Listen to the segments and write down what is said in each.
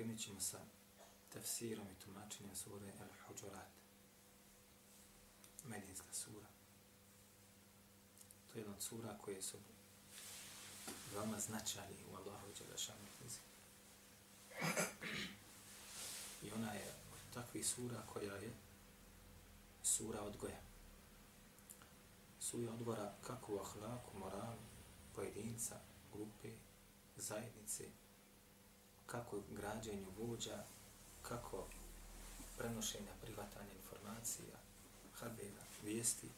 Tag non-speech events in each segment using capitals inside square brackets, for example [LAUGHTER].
krenut ćemo sa tefsirom i tumačenjem sure Al-Huđurat. Medinska sura. To je jedna od sura koje su veoma značajni u Allahu i Đelešanu knjizi. I ona je od takvih sura koja je sura odgoja. Sura odgora kako u ahlaku, moralu, pojedinca, grupe, zajednice, kako građenju vođa, kako prenošenja privatanja informacija, habera, vijesti,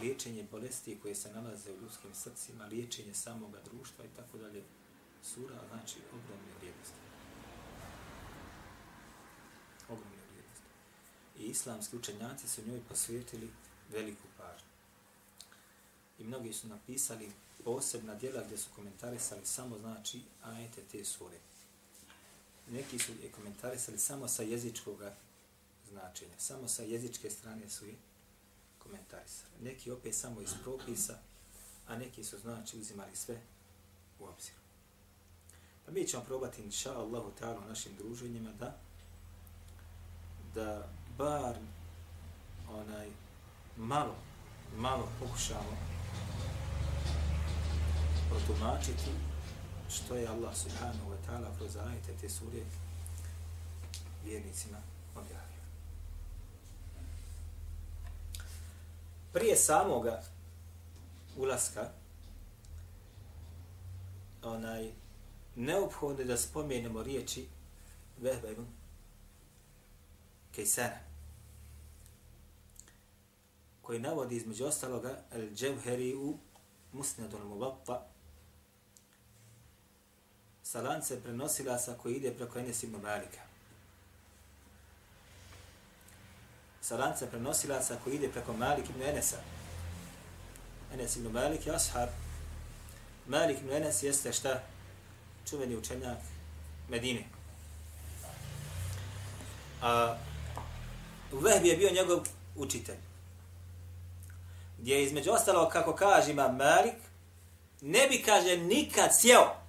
liječenje bolesti koje se nalaze u ljudskim srcima, liječenje samoga društva i tako dalje. Sura znači ogromne vrijednosti. Ogromne vrijednosti. I islamski učenjaci su njoj posvetili veliku pažnju. I mnogi su napisali posebna djela gdje su komentarisali samo znači ajete te sure. Neki su je komentarisali samo sa jezičkog značenja, samo sa jezičke strane su je komentarisali. Neki opet samo iz propisa, a neki su znači uzimali sve u obzir. Pa mi ćemo probati, inša Allahu ta'ala, u našim druženjima da da bar onaj malo, malo pokušamo protumačiti što je Allah subhanahu wa ta'ala kroz ajete te sure vjernicima objavio. Prije samoga ulaska onaj neophodno da spomenemo riječi Vehba ibn Kejsana koji navodi između ostaloga al-đevheri u al-mubatta sa lance prenosilaca koji ide preko Enes ibn Malika. Sa lance prenosilaca koji ide preko Malik ibn Enesa. Enes ibn Malik je ashab. Malik ibn Enes jeste šta? Čuveni učenjak Medine. A Vehbi je bio njegov učitelj. Gdje je između ostalo, kako kaže ima Malik, ne bi, kaže, nikad sjeo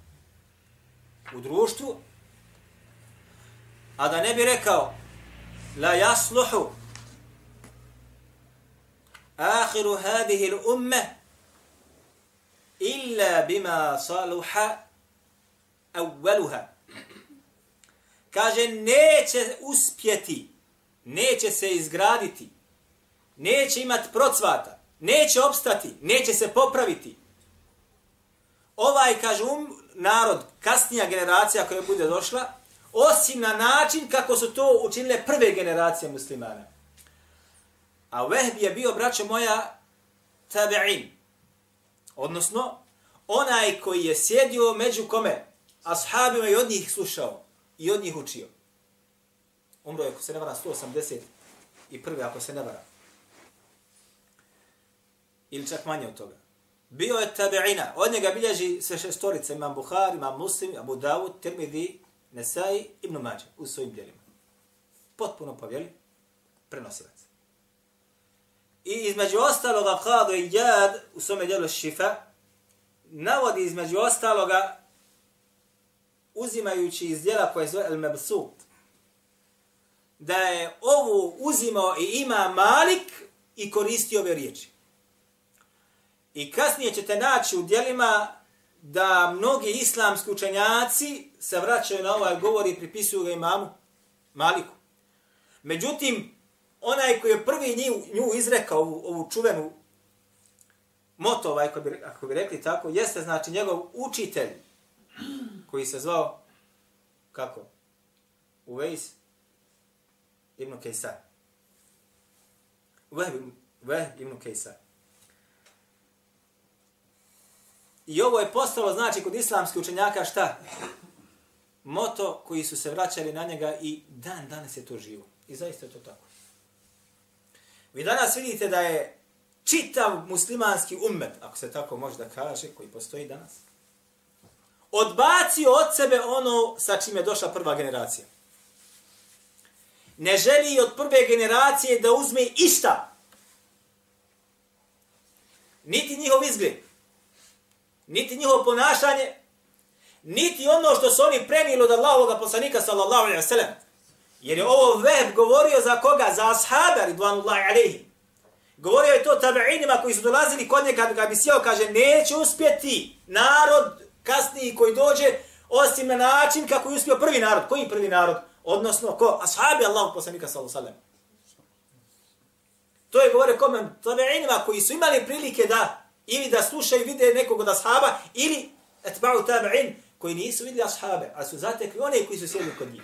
u društvu, a da ne bi rekao la jasluhu ahiru hadihi l'umme illa bima saluha awwaluha. Kaže, neće uspjeti, neće se izgraditi, neće imati procvata, neće opstati, neće se popraviti. Ovaj, kaže, um, narod, kasnija generacija koja bude došla, osim na način kako su to učinile prve generacije muslimana. A Vehbi je bio, braćo moja, tabi'in. Odnosno, onaj koji je sjedio među kome, ashabima i od njih slušao i od njih učio. Umro je, ako se ne vara, 180 i ako se ne vara. Ili čak manje od toga bio je tabi'ina. Od njega bilježi sve šestorica, imam Buhari, imam Muslim, Abu Dawud, Tirmidhi, Nesai, Ibn Mađe, u svojim djelima. Potpuno povjeli, prenosilac. I između ostaloga, Qadu i Jad, u svome djelu Šifa, navodi između ostaloga, uzimajući iz djela koje zove El Mebsut, da je ovu uzimao i ima Malik i koristio ove riječi. I kasnije ćete naći u dijelima da mnogi islamski učenjaci se vraćaju na ovaj govor i pripisuju ga imamu Maliku. Međutim, onaj koji je prvi nju, nju izrekao ovu, ovu čuvenu moto, ovaj, ako, bi, ako bi rekli tako, jeste znači njegov učitelj koji se zvao kako? Uvejs ibn Kejsar. Uvejs ibn Kejsar. I ovo je postalo, znači, kod islamskih učenjaka šta? moto koji su se vraćali na njega i dan danas je to živo. I zaista je to tako. Vi danas vidite da je čitav muslimanski ummet, ako se tako može da kaže, koji postoji danas, odbacio od sebe ono sa čime je došla prva generacija. Ne želi od prve generacije da uzme išta. Niti njihov izgled, niti njihovo ponašanje, niti ono što su oni prenijeli od Allahovog poslanika sallallahu alaihi wa. Jer je ovo veb govorio za koga? Za ashaba, ridvanullahi alaihi. Govorio je to tabi'inima koji su dolazili kod njega kad bi sjeo, kaže, neće uspjeti narod kasniji koji dođe, osim na način kako je uspio prvi narod. Koji prvi narod? Odnosno, ko? Ashabi Allahu poslanika sallallahu alejhi. To je govorio kome? Tabi'inima koji su imali prilike da ili da slušaju vide nekog od ashaba, ili etba'u tabi'in, koji nisu vidjeli ashabe, ali su zatekli one koji su sjedili kod njih.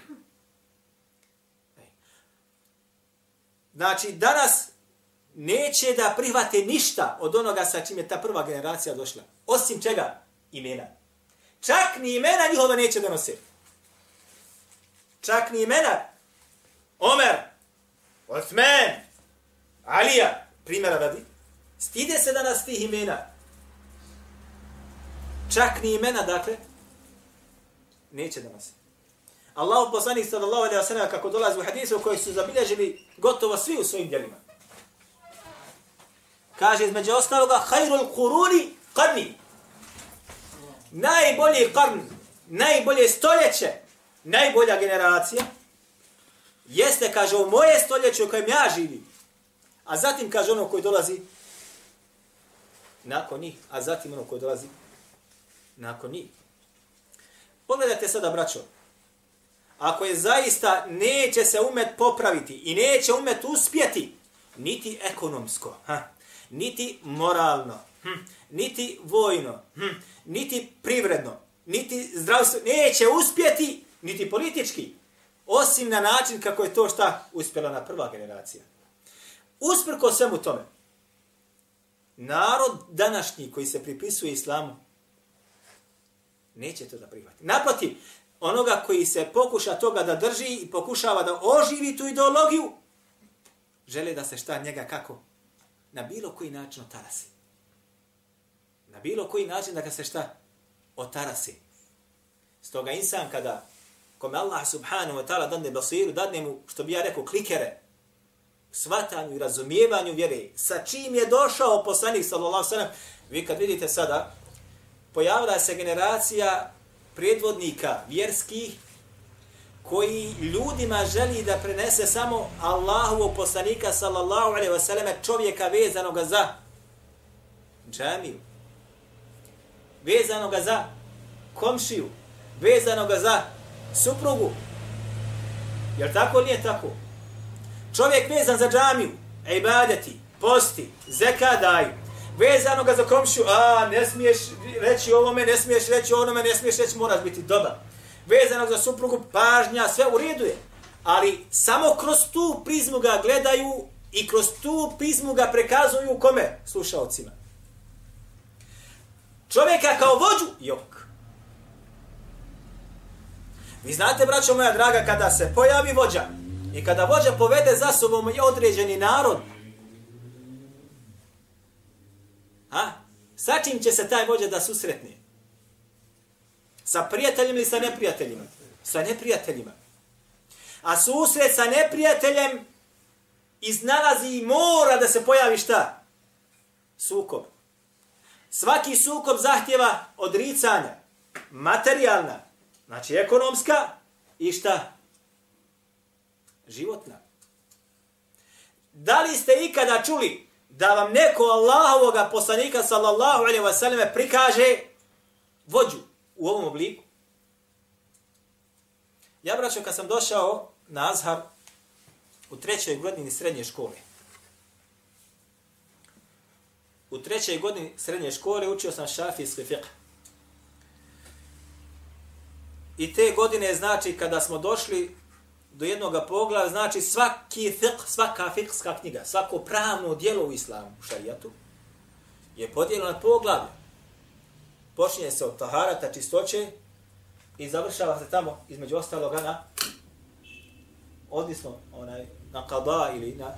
Znači, danas neće da prihvate ništa od onoga sa čim je ta prva generacija došla. Osim čega? Imena. Čak ni imena njihova neće da nose. Čak ni imena. Omer, Osman, Alija, primjera radi, stide se danas tih imena. Čak ni imena, dakle, neće danas. Allahu poslanik sallallahu alejhi ve sellem kako dolazi u hadisu koji su zabilježili gotovo svi u svojim djelima. Kaže između ostaloga khairul quruni qarni. Najbolji qarn, najbolje stoljeće, najbolja generacija jeste kaže u moje stoljeće u kojem ja živim. A zatim kaže ono koji dolazi nakon njih, a zatim ono koje dolazi nakon njih. Pogledajte sada, braćo, ako je zaista neće se umet popraviti i neće umet uspjeti, niti ekonomsko, ha, niti moralno, hm, niti vojno, hm, niti privredno, niti zdravstvo, neće uspjeti, niti politički, osim na način kako je to šta uspjela na prva generacija. Usprko svemu tome, narod današnji koji se pripisuje islamu, neće to da prihvati. Naprotiv, onoga koji se pokuša toga da drži i pokušava da oživi tu ideologiju, žele da se šta njega kako? Na bilo koji način otarasi. Na bilo koji način da ga se šta? Otarasi. Stoga insan kada kome Allah subhanahu wa ta'ala dadne basiru, dadne mu, što bi ja rekao, klikere, svatanju i razumijevanju vjere, sa čim je došao poslanik sallallahu sallam, vi kad vidite sada, pojavila se generacija predvodnika vjerskih koji ljudima želi da prenese samo Allahovog poslanika sallallahu alejhi ve selleme čovjeka vezanog za džamiju vezanog za komšiju vezanog za suprugu. Jer tako nije tako? Čovjek vezan za džamiju ibadeti posti zekadaj vezano ga za komšiju, a ne smiješ reći ovome, ne smiješ reći onome, ne smiješ reći, moraš biti dobar. Vezano za suprugu, pažnja, sve u redu je. Ali samo kroz tu prizmu ga gledaju i kroz tu prizmu ga prekazuju kome? Slušalcima. Čovjeka kao vođu, jok. Vi znate, braćo moja draga, kada se pojavi vođa i kada vođa povede za sobom određeni narod, Ha? Sa čim će se taj vođa da susretne? Sa prijateljima ili sa neprijateljima? Sa neprijateljima. A susret sa neprijateljem iznalazi i mora da se pojavi šta? Sukob. Svaki sukob zahtjeva odricanja. Materijalna. Znači ekonomska i šta? Životna. Da li ste ikada čuli da vam neko Allahovog poslanika sallallahu alejhi ve selleme prikaže vođu u ovom obliku. Ja braćo kad sam došao na Azhar u trećoj godini srednje škole. U trećoj godini srednje škole učio sam šafijski fiqh. I te godine znači kada smo došli do jednog poglavlja, znači svaki fiqh, svaka fiqhska knjiga, svako pravno dijelo u islamu, u šarijatu, je podijeljeno na poglavlje. Počinje se od taharata, čistoće, I završava se tamo, između ostaloga, na odnisno, onaj, na kada ili na...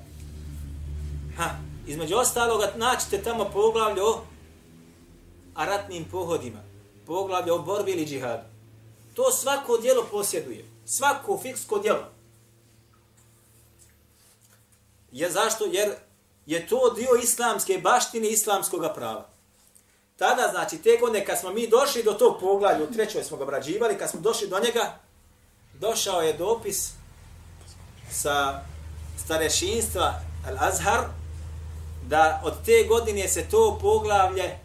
Ha, između ostaloga, naćete tamo poglavlje o ratnim pohodima, poglavlje o borbi ili džihadu. To svako dijelo posjeduje. Svako fiksko djelo. Je zašto? Jer je to dio islamske baštine islamskog prava. Tada, znači, te godine kad smo mi došli do tog poglavlja, u trećoj smo ga obrađivali, kad smo došli do njega, došao je dopis sa starešinstva Al-Azhar, da od te godine se to poglavlje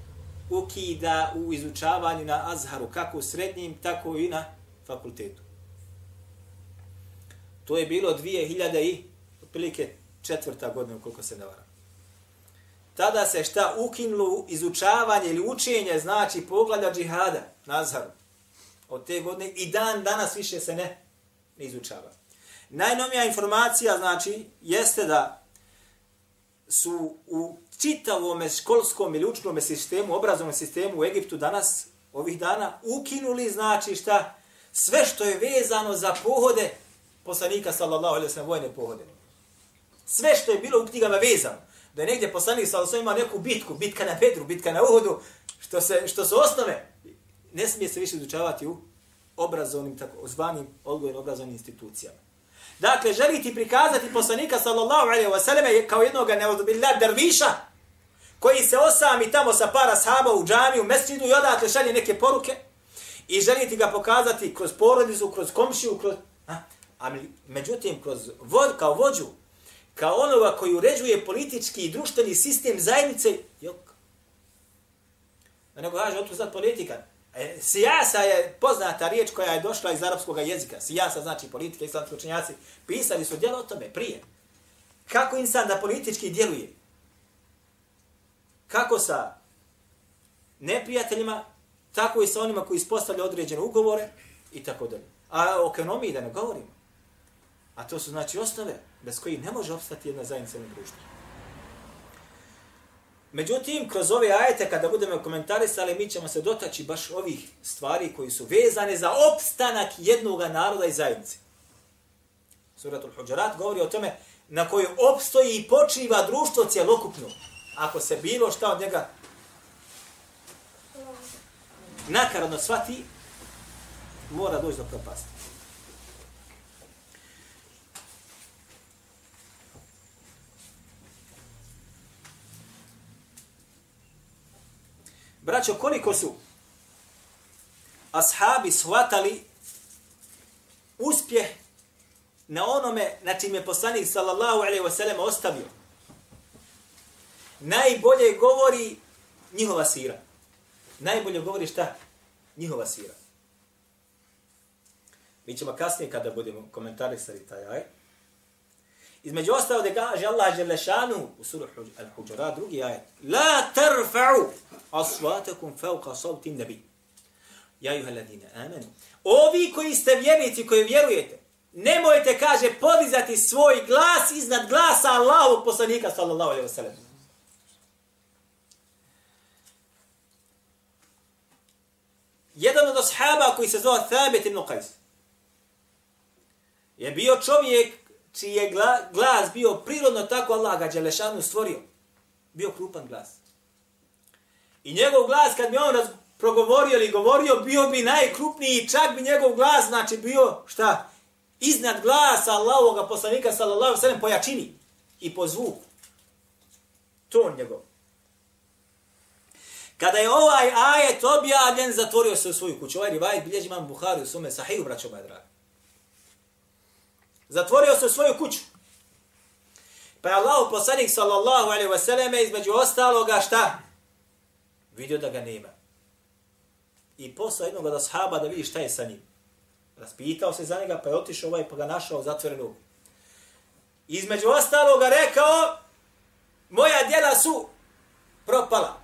ukida u izučavanju na Azharu, kako u srednjim, tako i na fakultetu. To je bilo 2000 i otprilike četvrta godina, koliko se ne varam tada se šta ukinulo izučavanje ili učenje, znači pogleda džihada, nazharu, od te godine i dan danas više se ne, ne izučava. Najnovija informacija, znači, jeste da su u čitavom školskom ili učnom sistemu, obrazovnom sistemu u Egiptu danas, ovih dana, ukinuli, znači šta, sve što je vezano za pohode poslanika, sallallahu alaihi sallam, vojne pohode. Sve što je bilo u knjigama vezano da je negdje poslanik sa osvijem imao neku bitku, bitka na Bedru, bitka na Uhudu, što, se, što su osnove, ne smije se više izučavati u obrazovnim, tako zvanim odgojno obrazovnim institucijama. Dakle, želi ti prikazati poslanika sallallahu alaihi wa sallam kao jednog neodobilja derviša, koji se osami tamo sa para sahaba u džamiju, u mesčidu i odatle šalje neke poruke i želi ti ga pokazati kroz porodicu, kroz komšiju, kroz... A, a međutim, kroz vod, kao vođu, kao onoga koji uređuje politički i društveni sistem zajednice, jok. Da nego kaže, otko sad politika. E, sijasa je poznata riječ koja je došla iz arapskog jezika. Sijasa znači politika, islamski učenjaci. Pisali su djelo o tome prije. Kako insan da politički djeluje? Kako sa neprijateljima, tako i sa onima koji ispostavlja određene ugovore i tako dalje. A o ekonomiji da ne govorimo. A to su znači osnove bez kojih ne može opstati jedna zajednica na društvu. Međutim, kroz ove ajete, kada budemo komentarisali, mi ćemo se dotaći baš ovih stvari koji su vezane za opstanak jednog naroda i zajednice. Suratul Huđarat govori o tome na kojoj opstoji i počiva društvo cjelokupno. Ako se bilo šta od njega nakaradno shvati, mora doći do propasti. Braćo, koliko su ashabi shvatali uspjeh na onome na čim je poslanik sallallahu alaihi wa sallam ostavio. Najbolje govori njihova sira. Najbolje govori šta? Njihova sira. Mi ćemo kasnije kada budemo komentarisali taj aj. Između ostalo da kaže Allah Đelešanu u suru Al-Huđara, drugi ajet. La tarfa'u asvatakum fauqa sautin nabi. Ja juha ladina, amen. Ovi koji ste vjernici, koji vjerujete, nemojte, kaže, podizati svoj glas iznad glasa Allahog poslanika, sallallahu alaihi wa sallam. Jedan od ashaba koji se zove Thabit ibn Qais je bio čovjek čiji je glas bio prirodno tako Allah ga Đelešanu stvorio. Bio krupan glas. I njegov glas kad bi on raz, progovorio ili govorio, bio bi najkrupniji, čak bi njegov glas, znači bio, šta, iznad glasa Allahovoga poslanika, sallallahu sallam, po jačini i po zvuku. To on njegov. Kada je ovaj ajet objavljen, zatvorio se u svoju kuću. Ovaj rivajet bilježi imam Buhari u sume sahiju, braćo moje dragi. Zatvorio se u svoju kuću. Pa je Allah poslanik sallallahu alaihi wasallam između ostaloga šta? Vidio da ga nema. I poslao jednog od ashaba da vidi šta je sa njim. Raspitao se za njega pa je otišao ovaj pa ga našao zatvorenog. Između ostaloga rekao moja djela su propala.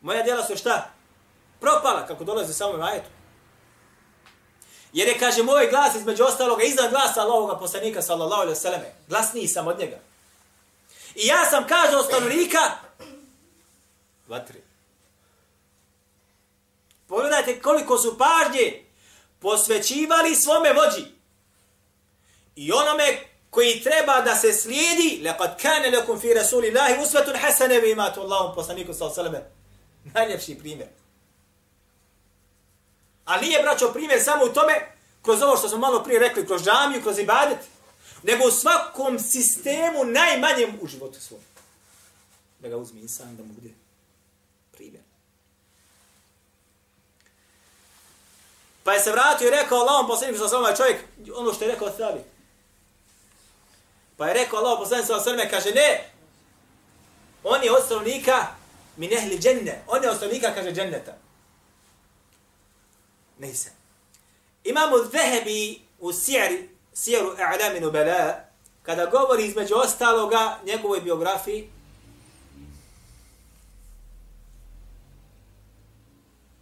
Moja djela su šta? Propala, kako dolaze samo na ajetu. Jer je, kaže, moj ovaj glas između ostaloga iznad glasa Allahoga poslanika, sallallahu alaihi vseleme. Glasniji sam od njega. I ja sam, kaže, od stanovnika, vatri. pogledajte koliko su pažnje posvećivali svome vođi. I onome koji treba da se slijedi, laqad kana lakum fi rasulillahi uswatun hasana vi imatu Allahum poslaniku sallallahu alejhi ve sellem. Najljepši primjer. Ali nije braćo primjer samo u tome kroz ovo što smo malo prije rekli, kroz džamiju, kroz ibadet, nego u svakom sistemu najmanjem u životu svom. Da ga uzmi insan, da mu bude primjer. Pa je se vratio i rekao Allahom poslaniku sa svojom čovjek, ono što je rekao stavi. Pa je rekao Allahom poslaniku sa svojom kaže ne, on je od stanovnika mi nehli dženne, on je od stanovnika, kaže dženneta. Neyse. Imamo Zehebi u Sijeri, Sijeru A'laminu Bela, kada govori između ostaloga njegovoj biografiji,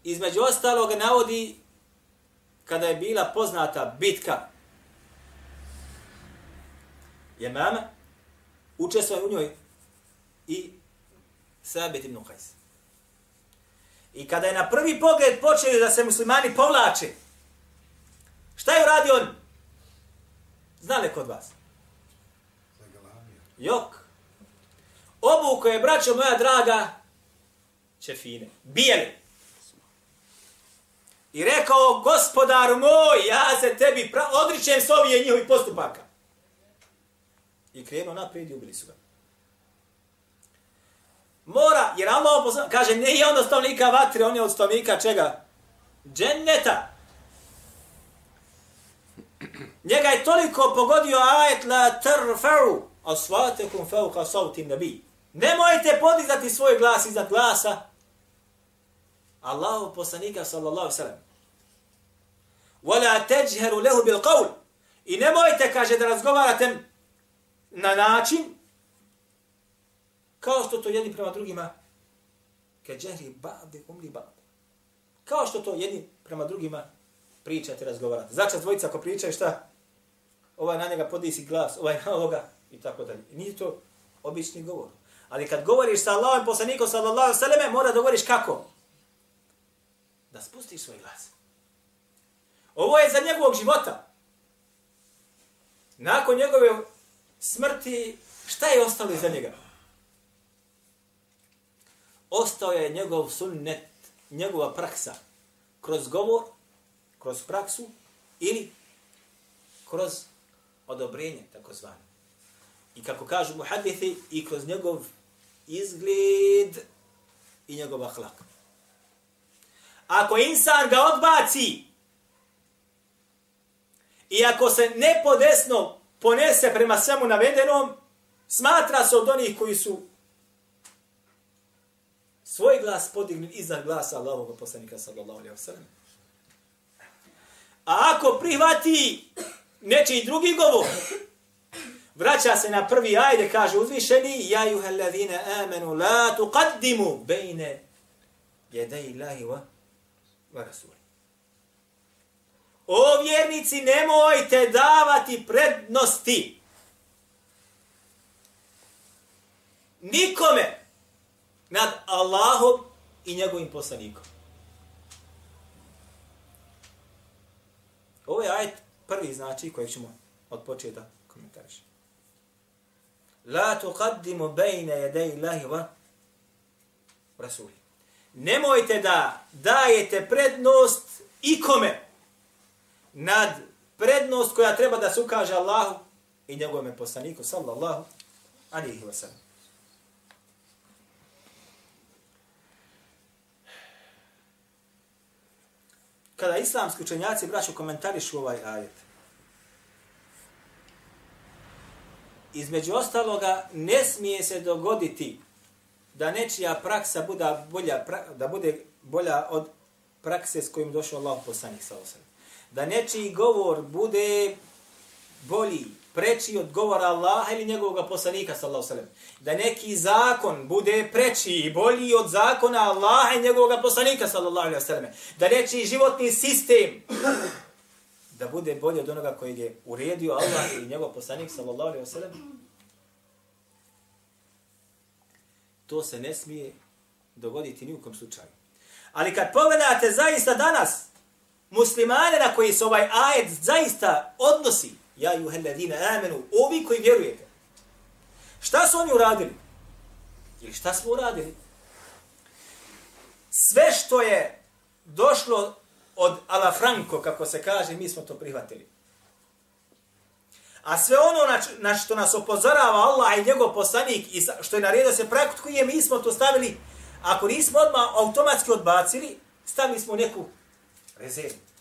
između ostaloga navodi kada je bila poznata bitka je mama, učestvuje u njoj i Sabit ibn Qais. I kada je na prvi pogled počeli da se muslimani povlače, šta je uradio on? Znali kod vas? Jok. Obuko je, braćo moja draga, čefine. Bijeli. I rekao, gospodar moj, ja se tebi odričem s ovih njihovih postupaka. I krenuo naprijed i ubili su ga. Mora, jer Allah pozna, kaže, ne je on od stavnika vatre, on je od stavnika čega? Dženneta. Njega je toliko pogodio ajet la trfa'u asvatekum fauka sawti nabi. Nemojte podizati svoj glas iznad glasa Allahu poslanika sallallahu sallam. Wala teđheru lehu bil qawl. I nemojte, kaže, da razgovarate na način kao što to jedni prema drugima ke džehri ba'di umli ba'de. Kao što to jedni prema drugima pričate, razgovarate. Začas dvojica ako pričaju šta? Ovaj na njega podisi glas, ovaj na ovoga i tako dalje. Nije to obični govor. Ali kad govoriš sa Allahom poslanikom sallallahu sallam, mora da govoriš kako? Da spustiš svoj glas. Ovo je za njegovog života. Nakon njegove smrti, šta je ostalo iza njega? Ostao je njegov sunnet, njegova praksa. Kroz govor, kroz praksu ili kroz odobrenje, takozvano. I kako kažu mu hadithi, i kroz njegov izgled i njegov ahlak. Ako insan ga odbaci, i ako se nepodesno ponese prema svemu navedenom, smatra se od onih koji su svoj glas podigni iza glasa Allahovog poslanika sallallahu alejhi ve sellem. A ako prihvati nečiji drugi govor, vraća se na prvi ajde, kaže uzvišeni, ja juhallazina amanu la tuqaddimu bejne jedej Allahi wa, wa rasuli. O vjernici, nemojte davati prednosti nikome nad Allahom i njegovim poslanikom. Ovo je ajet prvi znači koji ćemo od početa komentarišati. La tuqaddimu bejne jedej Allahi wa rasuli. Nemojte da dajete prednost ikome nad prednost koja treba da se ukaže Allahu i njegovom poslaniku sallallahu alihi wa Kada islamski učenjaci braću komentarišu ovaj ajet, između ostaloga ne smije se dogoditi da nečija praksa bude bolja, da bude bolja od prakse s kojim došao Allah poslanik sa osam. da nečiji govor bude bolji, preči od govora Allaha ili njegovog poslanika, sallahu sallam. Da neki zakon bude preči i bolji od zakona Allaha i njegovog poslanika, sallallahu sallam. Da nečiji životni sistem da bude bolji od onoga koji je uredio Allah i njegov poslanik, sallallahu sallam. To se ne smije dogoditi ni u kom slučaju. Ali kad pogledate zaista danas, muslimane na koji se ovaj ajet zaista odnosi, ja i uheledine amenu, ovi koji vjerujete, šta su oni uradili? Ili šta smo uradili? Sve što je došlo od Ala Franco, kako se kaže, mi smo to prihvatili. A sve ono na, na što nas opozorava Allah i njegov poslanik i što je naredio se praktikuje, mi smo to stavili, ako nismo odmah automatski odbacili, stavili smo neku rezervu.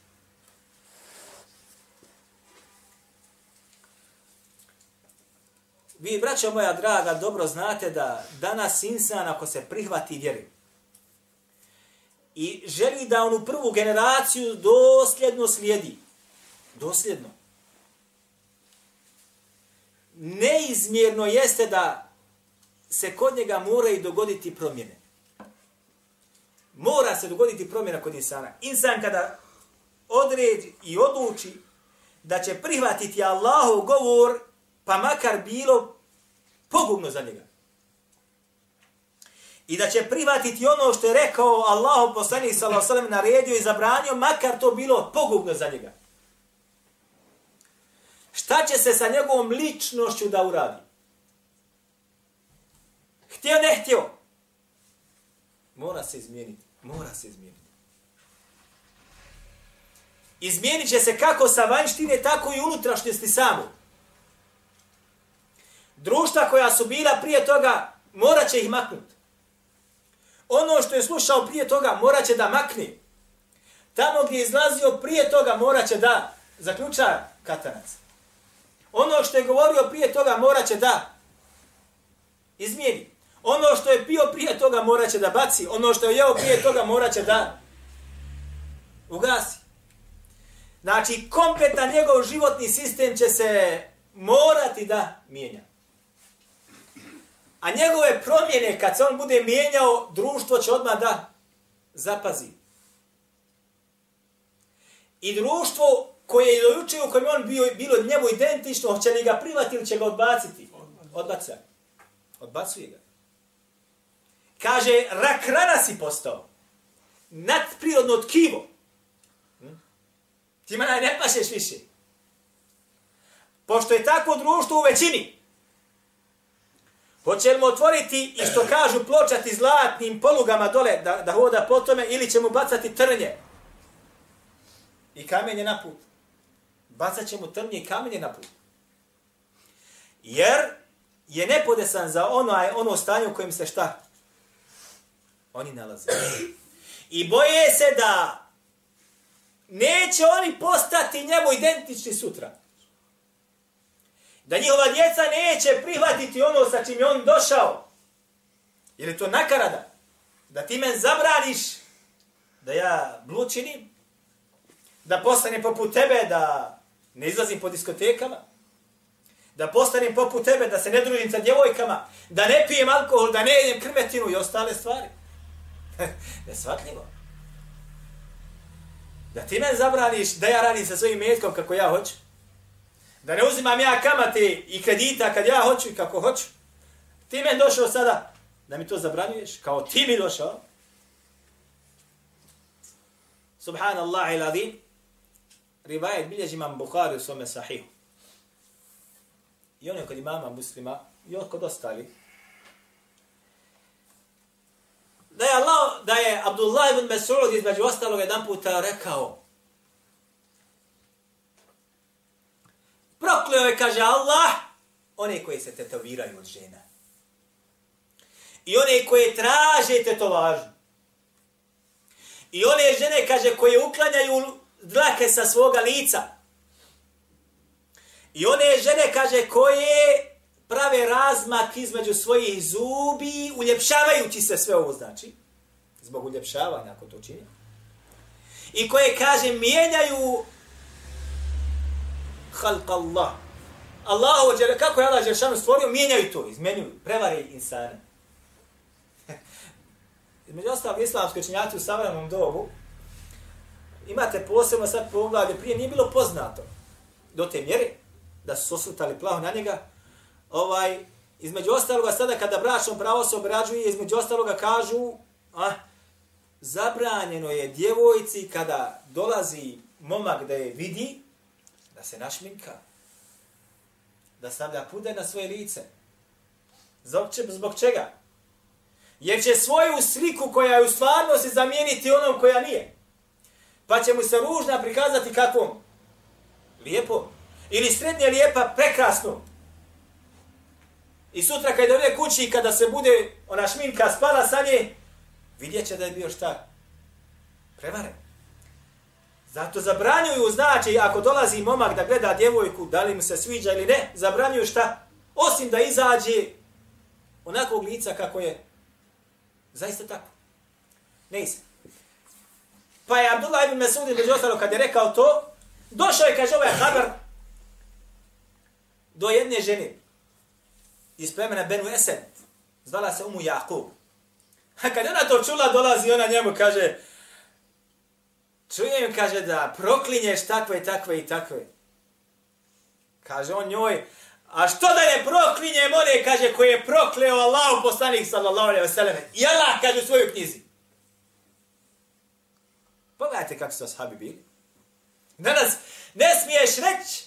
Vi, braćo moja draga, dobro znate da danas insan, ako se prihvati vjeri, i želi da onu prvu generaciju dosljedno slijedi, dosljedno, neizmjerno jeste da se kod njega mora i dogoditi promjene. Mora se dogoditi promjena kod insana. Insan kada odredi i odluči da će prihvatiti Allahov govor, pa makar bilo pogubno za njega. I da će privatiti ono što je rekao Allahu poslanik sallallahu alejhi ve naredio i zabranio, makar to bilo pogubno za njega. Šta će se sa njegovom ličnošću da uradi? Htio, ne htio. Mora se izmijeniti. Mora se izmijeniti. Izmijenit će se kako sa vanjštine, tako i unutrašnjosti samo. Društva koja su bila prije toga, morat će ih maknuti. Ono što je slušao prije toga, morat će da makni. Tamo gdje je izlazio prije toga, morat će da zaključa katanac. Ono što je govorio prije toga morat će da izmijeni. Ono što je pio prije toga morat će da baci. Ono što je jeo prije toga morat će da ugasi. Znači, kompletan njegov životni sistem će se morati da mijenja. A njegove promjene, kad se on bude mijenjao, društvo će odmah da zapazi. I društvo koje je dojuče u kojem on bio, bilo njemu identično, hoće li ga privati ili će ga odbaciti? Odbaca. Odbacuje ga. Kaže, rak rana si postao. Nadprirodno tkivo. Hm? Ti mana ne pašeš više. Pošto je tako društvo u većini, hoćemo otvoriti i što kažu pločati zlatnim polugama dole da, da hoda po tome ili ćemo bacati trnje i kamenje na put bacat ćemo trnje i kamenje na put. Jer je nepodesan za ono, ono stanje u kojem se šta? Oni nalaze. I boje se da neće oni postati njemu identični sutra. Da njihova djeca neće prihvatiti ono sa čim je on došao. Jer je to nakarada. Da ti men zabraniš da ja blučinim, da postane poput tebe, da ne izlazim po diskotekama, da postanem poput tebe, da se ne družim sa djevojkama, da ne pijem alkohol, da ne jedem krmetinu i ostale stvari. [LAUGHS] Nesvatljivo. Da ti men zabraniš da ja radim sa svojim metkom kako ja hoću. Da ne uzimam ja kamate i kredita kad ja hoću i kako hoću. Ti men došao sada da mi to zabranjuješ, kao ti mi došao. Subhanallah il-azim rivajet bilježi imam Bukhari u svome sahihu. I on je kod imama muslima i on kod ostali. Da je, Allah, da je Abdullah ibn Mas'ud između ostalog jedan puta rekao Prokleo je, kaže Allah, one koje se tetoviraju od žena. I one koje traže tetovažu. I one žene, kaže, koje uklanjaju dlake sa svoga lica. I one žene, kaže, koje prave razmak između svojih zubi, uljepšavajući se sve ovo znači, zbog uljepšavanja ako to čini, i koje, kaže, mijenjaju halq Allah. Allahu, kako je Allah Đeršanu stvorio, mijenjaju to, izmenjuju, prevare insane. [LAUGHS] Između ostalog, islamsko činjati u savremenom dobu, imate posebno sad poglavlje, prije nije bilo poznato do te mjere, da su osvrtali plaho na njega, ovaj, između ostaloga sada kada bračno pravo se obrađuje, između ostaloga kažu, a, zabranjeno je djevojci kada dolazi momak da je vidi, da se našminka, da stavlja pude na svoje lice. Zbog, če, zbog čega? Jer će svoju sliku koja je u stvarnosti zamijeniti onom koja nije. Pa će mu se ružna prikazati kakvom? Lijepo. Ili srednje lijepa, prekrasno. I sutra kad dođe kući i kada se bude ona šminka spala sa nje, vidjet će da je bio šta? Prevaren. Zato zabranjuju, znači, ako dolazi momak da gleda djevojku, da li mu se sviđa ili ne, zabranjuju šta? Osim da izađe onakvog lica kako je zaista tako. Ne isam. Pa je Abdullah ibn Mesud među ostalo kad je rekao to, došao je, kaže ovaj haber, do jedne žene iz plemena Benu Esed, zvala se Umu Jakub. A kad ona to čula, dolazi ona njemu, kaže, čujem, kaže, da proklinješ takve i takve i takve. Kaže on njoj, a što da ne proklinjem one, kaže, koje je prokleo Allah u poslanih, sallallahu alaihi wasallam. I Allah, kaže u svojoj knjizi. Pogledajte kako su ashabi bili. Danas ne smiješ reći,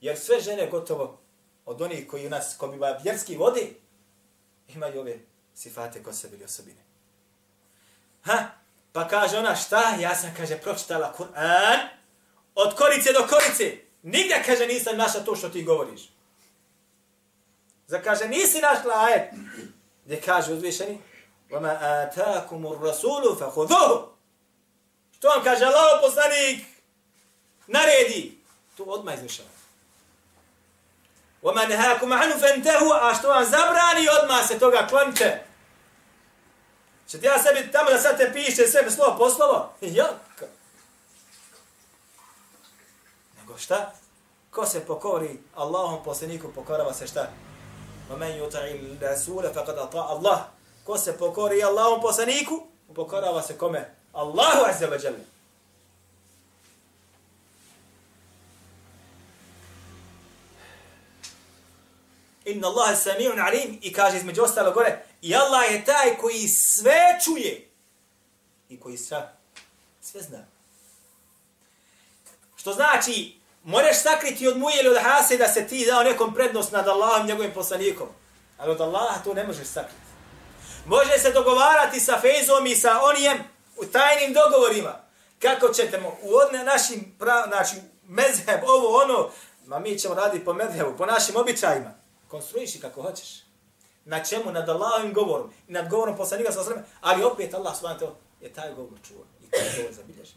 jer sve žene gotovo od onih koji u nas, ko bi vjerski vodi, imaju ove sifate ko se bili osobine. Ha? Pa kaže ona šta? Ja sam, kaže, pročitala Kur'an od korice do korice. Nigdje, kaže, nisam našla to što ti govoriš. Za kaže, nisi našla ajet. Gdje kaže uzvišeni, وَمَا آتَاكُمُ الرَّسُولُ فَخُذُوهُ Što vam kaže Allah poslanik? Naredi. Tu odmah izvršava. وَمَا نَهَاكُمْ عَنُ فَنْتَهُ A što vam zabrani, odmah se toga klonite. Če ti ja sebi tamo da sad te piše sebe slovo po slovo? Jok. Nego šta? Ko se pokori Allahom poslaniku, pokorava se šta? وَمَنْ يُطَعِ الرَّسُولَ فَقَدْ أَطَعَ اللَّهِ Ko se pokori Allahom poslaniku, pokorava se kome? Allahu azza wa jalla. Inna Allah sami'un alim i kaže između ostalo gore i Allah je taj koji sve čuje i koji sve, sve zna. Što znači, moraš sakriti od muje ili od hase da se ti dao nekom prednost nad Allahom i njegovim poslanikom. Ali od Allaha to ne možeš sakriti. Može se dogovarati sa Fejzom i sa Onijem u tajnim dogovorima. Kako ćete mu u odne našim, pra, znači, mezheb, ovo, ono, ma mi ćemo raditi po mezhebu, po našim običajima. Konstruiši kako hoćeš. Na čemu? Nad Allahovim govorom. I nad govorom poslanika sa sveme. Ali opet Allah subhanahu je taj govor čuo. I taj govor zabilježen.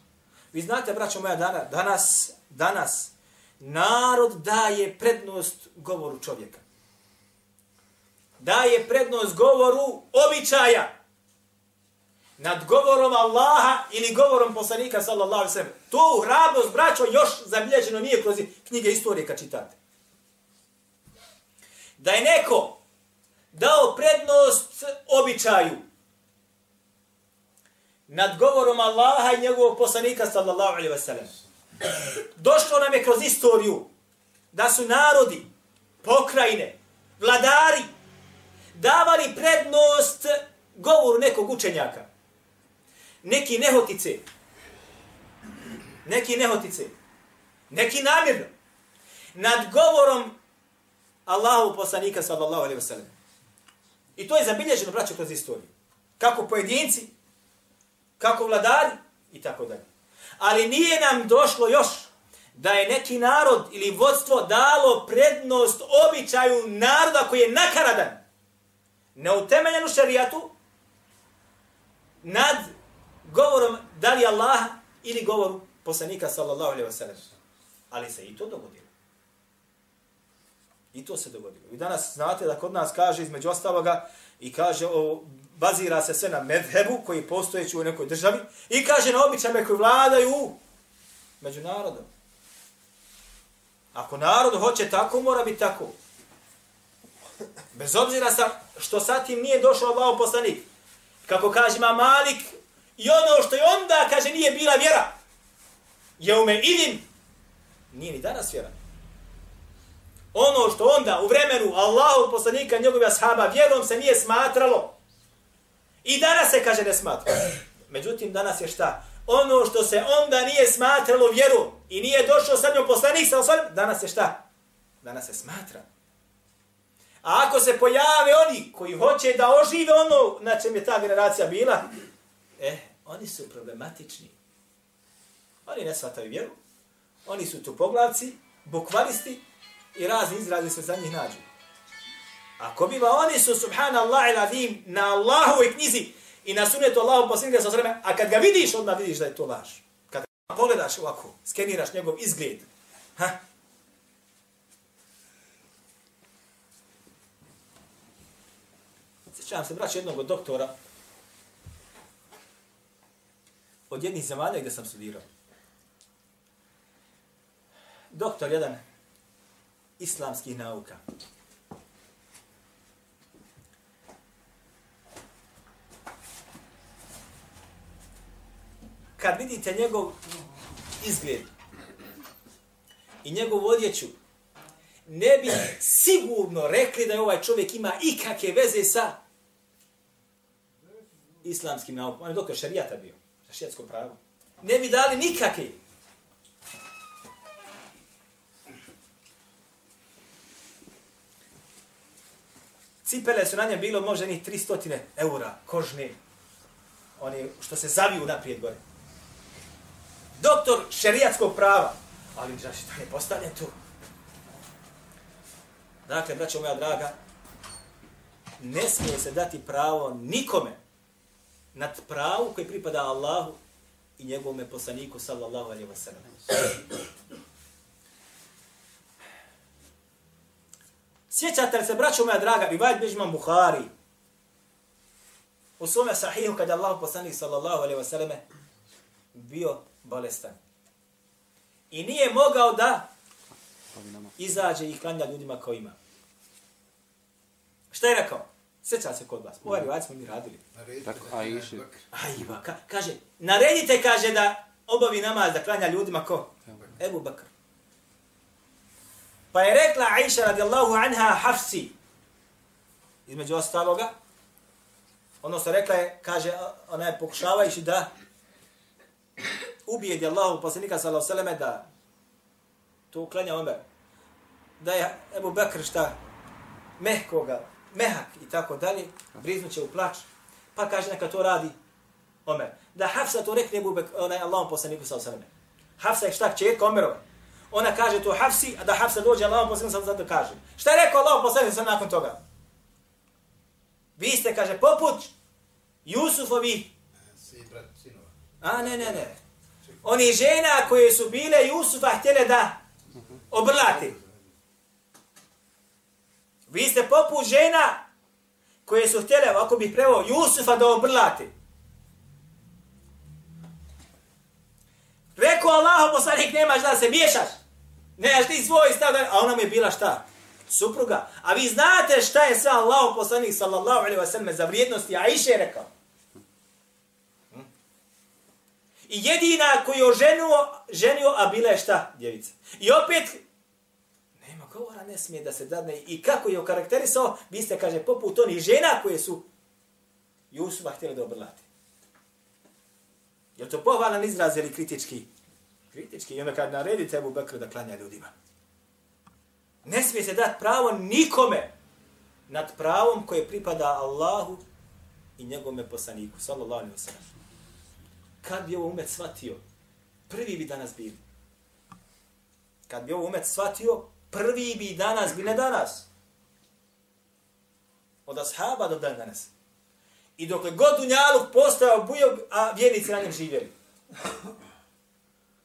Vi znate, braćo moja, dana, danas, danas, narod daje prednost govoru čovjeka. Daje prednost govoru običaja nad govorom Allaha ili govorom poslanika sallallahu alaihi sallam. To hrabrost, braćo, još zabilježeno nije kroz knjige istorije kad čitate. Da je neko dao prednost običaju. Nad govorom Allaha i njegovog poslanika sallallahu alaihi wa sallam. Došlo nam je kroz istoriju da su narodi, pokrajine, vladari davali prednost govoru nekog učenjaka. Neki nehotice, neki nehotice, neki namjerno, nad govorom Allahu poslanika sallallahu alaihi wasallam. I to je zabilježeno, braćo, kroz istoriju. Kako pojedinci, kako vladari i tako dalje. Ali nije nam došlo još da je neki narod ili vodstvo dalo prednost običaju naroda koji je nakaradan, neutemeljen u šarijatu, nad govorom da li Allah ili govoru poslanika sallallahu alaihi wa sallam. Ali se i to dogodilo. I to se dogodilo. I danas znate da kod nas kaže između ostaloga i kaže o, bazira se sve na medhebu koji postojeći u nekoj državi i kaže na običajme koji vladaju među narodom. Ako narod hoće tako, mora biti tako. Bez obzira sa, što sa tim nije došao Allah poslanik. Kako kaže ma Malik, I ono što je onda, kaže, nije bila vjera. Je ume idim, nije ni danas vjera. Ono što onda u vremenu Allahu poslanika njegove ashaba vjerom se nije smatralo. I danas se, kaže, ne smatra. Međutim, danas je šta? Ono što se onda nije smatralo vjeru i nije došao sa njom poslanik sa osvarim, danas je šta? Danas se smatra. A ako se pojave oni koji hoće da ožive ono na čem je ta generacija bila, eh, oni su problematični. Oni ne shvataju vjeru. Oni su tu poglavci, bukvalisti i razni izrazi se za njih nađu. Ako biva oni su subhanallah il adim na Allahu i knjizi i na sunetu Allahu posljednika sa sveme, a kad ga vidiš, odmah vidiš da je to laž. Kad ga pogledaš ovako, skeniraš njegov izgled, ha? Sjećam se, brać jednog od doktora, od jednih zemalja gdje sam studirao. Doktor jedan islamskih nauka. kad vidite njegov izgled i njegov odjeću, ne bi sigurno rekli da je ovaj čovjek ima ikakve veze sa islamskim naukom. On je doktor šarijata bio, sa šarijatsko pravo. Ne bi dali nikakve. Cipele su na njem bilo možda njih 300 eura kožne. Oni što se zaviju naprijed gore doktor šerijatskog prava. Ali znači, da je postavljen tu. Dakle, braćo moja draga, ne smije se dati pravo nikome nad pravu koji pripada Allahu i njegovom poslaniku, sallallahu alaihi wa sallam. Sjećate li se, braćo moja draga, i vajt Bežman Buhari, u svome sahihu, kada Allah poslanik, sallallahu alaihi wa sallam, bio bolestan. I nije mogao da izađe i klanja ljudima kao ima. Šta je rekao? Sjeća se kod vas. Ovaj rivac smo mi radili. Tako, a iši. Ajba, ka, kaže, naredite, kaže, da obavi namaz da klanja ljudima ko? Ebu Bakr. Pa je rekla Aisha radijallahu anha Hafsi, između ostaloga, odnosno rekla je, kaže, ona je pokušavajući da ubijedi Allahu poslanika sallallahu alejhi ve selleme da to uklanja Omer. Da je Ebu Bekr šta mehkoga, mehak i tako dalje, briznuće u plač. Pa kaže neka to radi Omer. Da Hafsa to rekne Ebu Bekr, onaj Allahom poslaniku sallallahu alejhi ve selleme. Hafsa je šta čerka Omerova. Ona kaže to Hafsi, a da Hafsa dođe sallallahu alejhi ve selleme kaže. Šta je rekao Allahom poslaniku sallallahu nakon toga? Vi ste, kaže, poput Jusufovi. A, ne, ne, ne oni žena koje su bile Jusufa htjele da obrlati. Vi ste poput žena koje su htjele, ako bih prevao, Jusufa da obrlati. Rekao Allah, poslanik, nemaš da se miješaš. Nemaš ti svoj stav, a ona mi je bila šta? Supruga. A vi znate šta je sve Allah, poslanik, sallallahu alaihi wa sallam, za vrijednosti, a iše je rekao. Hm? I jedina koju je ženio, ženio, a bila je šta? Djevica. I opet, nema govora, ne smije da se dadne. I kako je okarakterisao, vi ste, kaže, poput onih žena koje su Jusufa htjeli da obrlate. Je to pohvalan izraz ili kritički? Kritički. I onda kad naredi tebu Bekr da klanja ljudima. Ne smije se dati pravo nikome nad pravom koje pripada Allahu i njegovome poslaniku. Sallallahu alaihi wa sallam kad bi ovo umet shvatio, prvi bi danas bili. Kad bi ovo umet shvatio, prvi bi danas bili, ne danas. Od ashaba do dan danas. I dok je god Dunjaluk postao bujog, a vjernici na njem živjeli.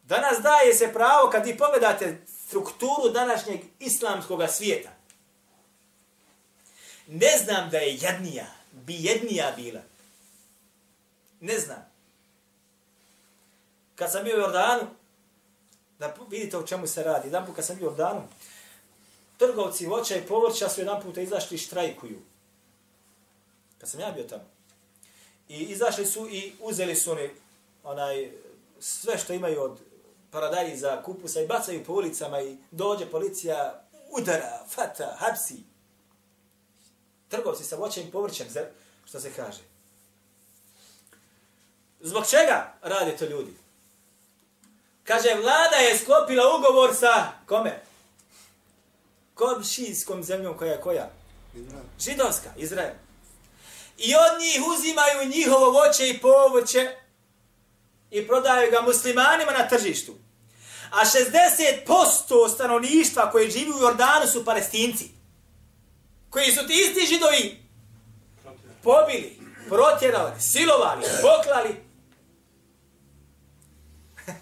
Danas daje se pravo, kad vi pogledate strukturu današnjeg islamskog svijeta, ne znam da je jednija, bi jednija bila. Ne znam kad sam bio u Jordanu, da vidite o čemu se radi, jedan put kad sam bio u Jordanu, trgovci voća i povrća su jedan puta izašli i štrajkuju. Kad sam ja bio tamo. I izašli su i uzeli su oni onaj, sve što imaju od paradajri za kupusa i bacaju po ulicama i dođe policija, udara, fata, hapsi. Trgovci sa voćem i povrćem, što se kaže. Zbog čega rade to ljudi? Kaže, vlada je sklopila ugovor sa kome? Komšijskom zemljom koja je koja? Izrael. Židovska, Izrael. I od njih uzimaju njihovo voće i povoće i prodaju ga muslimanima na tržištu. A 60% stanovništva koje živi u Jordanu su palestinci. Koji su ti isti židovi pobili, protjerali, silovali, poklali. [LAUGHS]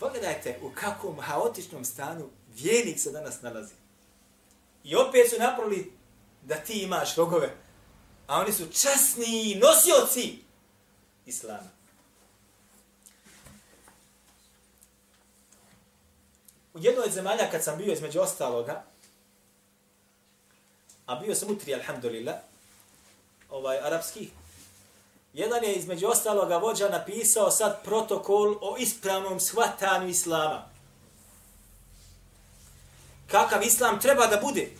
Pogledajte u kakvom haotičnom stanu vjenik se danas nalazi. I opet su napravili da ti imaš rogove, a oni su časni nosioci islama. U jednoj od zemalja kad sam bio između ostaloga, a bio sam utri, alhamdulillah, ovaj, arapski, jedan je između ostaloga vođa napisao sad protokol o ispravnom shvatanju islama. Kakav islam treba da bude?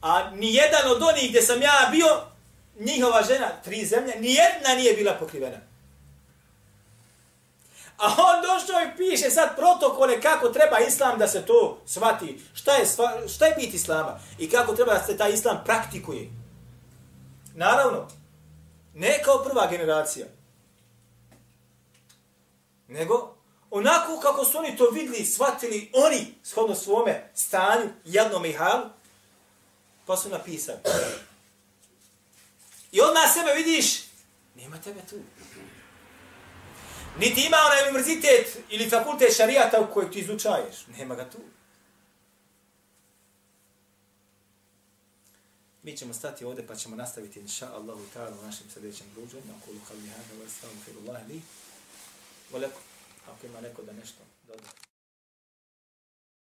A ni jedan od onih gdje sam ja bio, njihova žena, tri zemlje, ni jedna nije bila pokrivena. A on došao i piše sad protokole kako treba islam da se to shvati. Šta je, šta je biti islama? I kako treba da se taj islam praktikuje? Naravno, ne kao prva generacija. Nego, onako kako su oni to vidli, shvatili oni shodno svome stanju, jednom i halu, pa su napisani. I odmah sebe vidiš, nema tebe tu. Niti ima onaj univerzitet ili fakultet šarijata u kojeg ti izučaješ. Nema ga tu. Mi ćemo stati ovdje pa ćemo nastaviti inša Allahu ta'ala u našem sljedećem druženju. Kulu kalli hada wa astaghfirullahi li. Voleko, ako ima neko da nešto doda.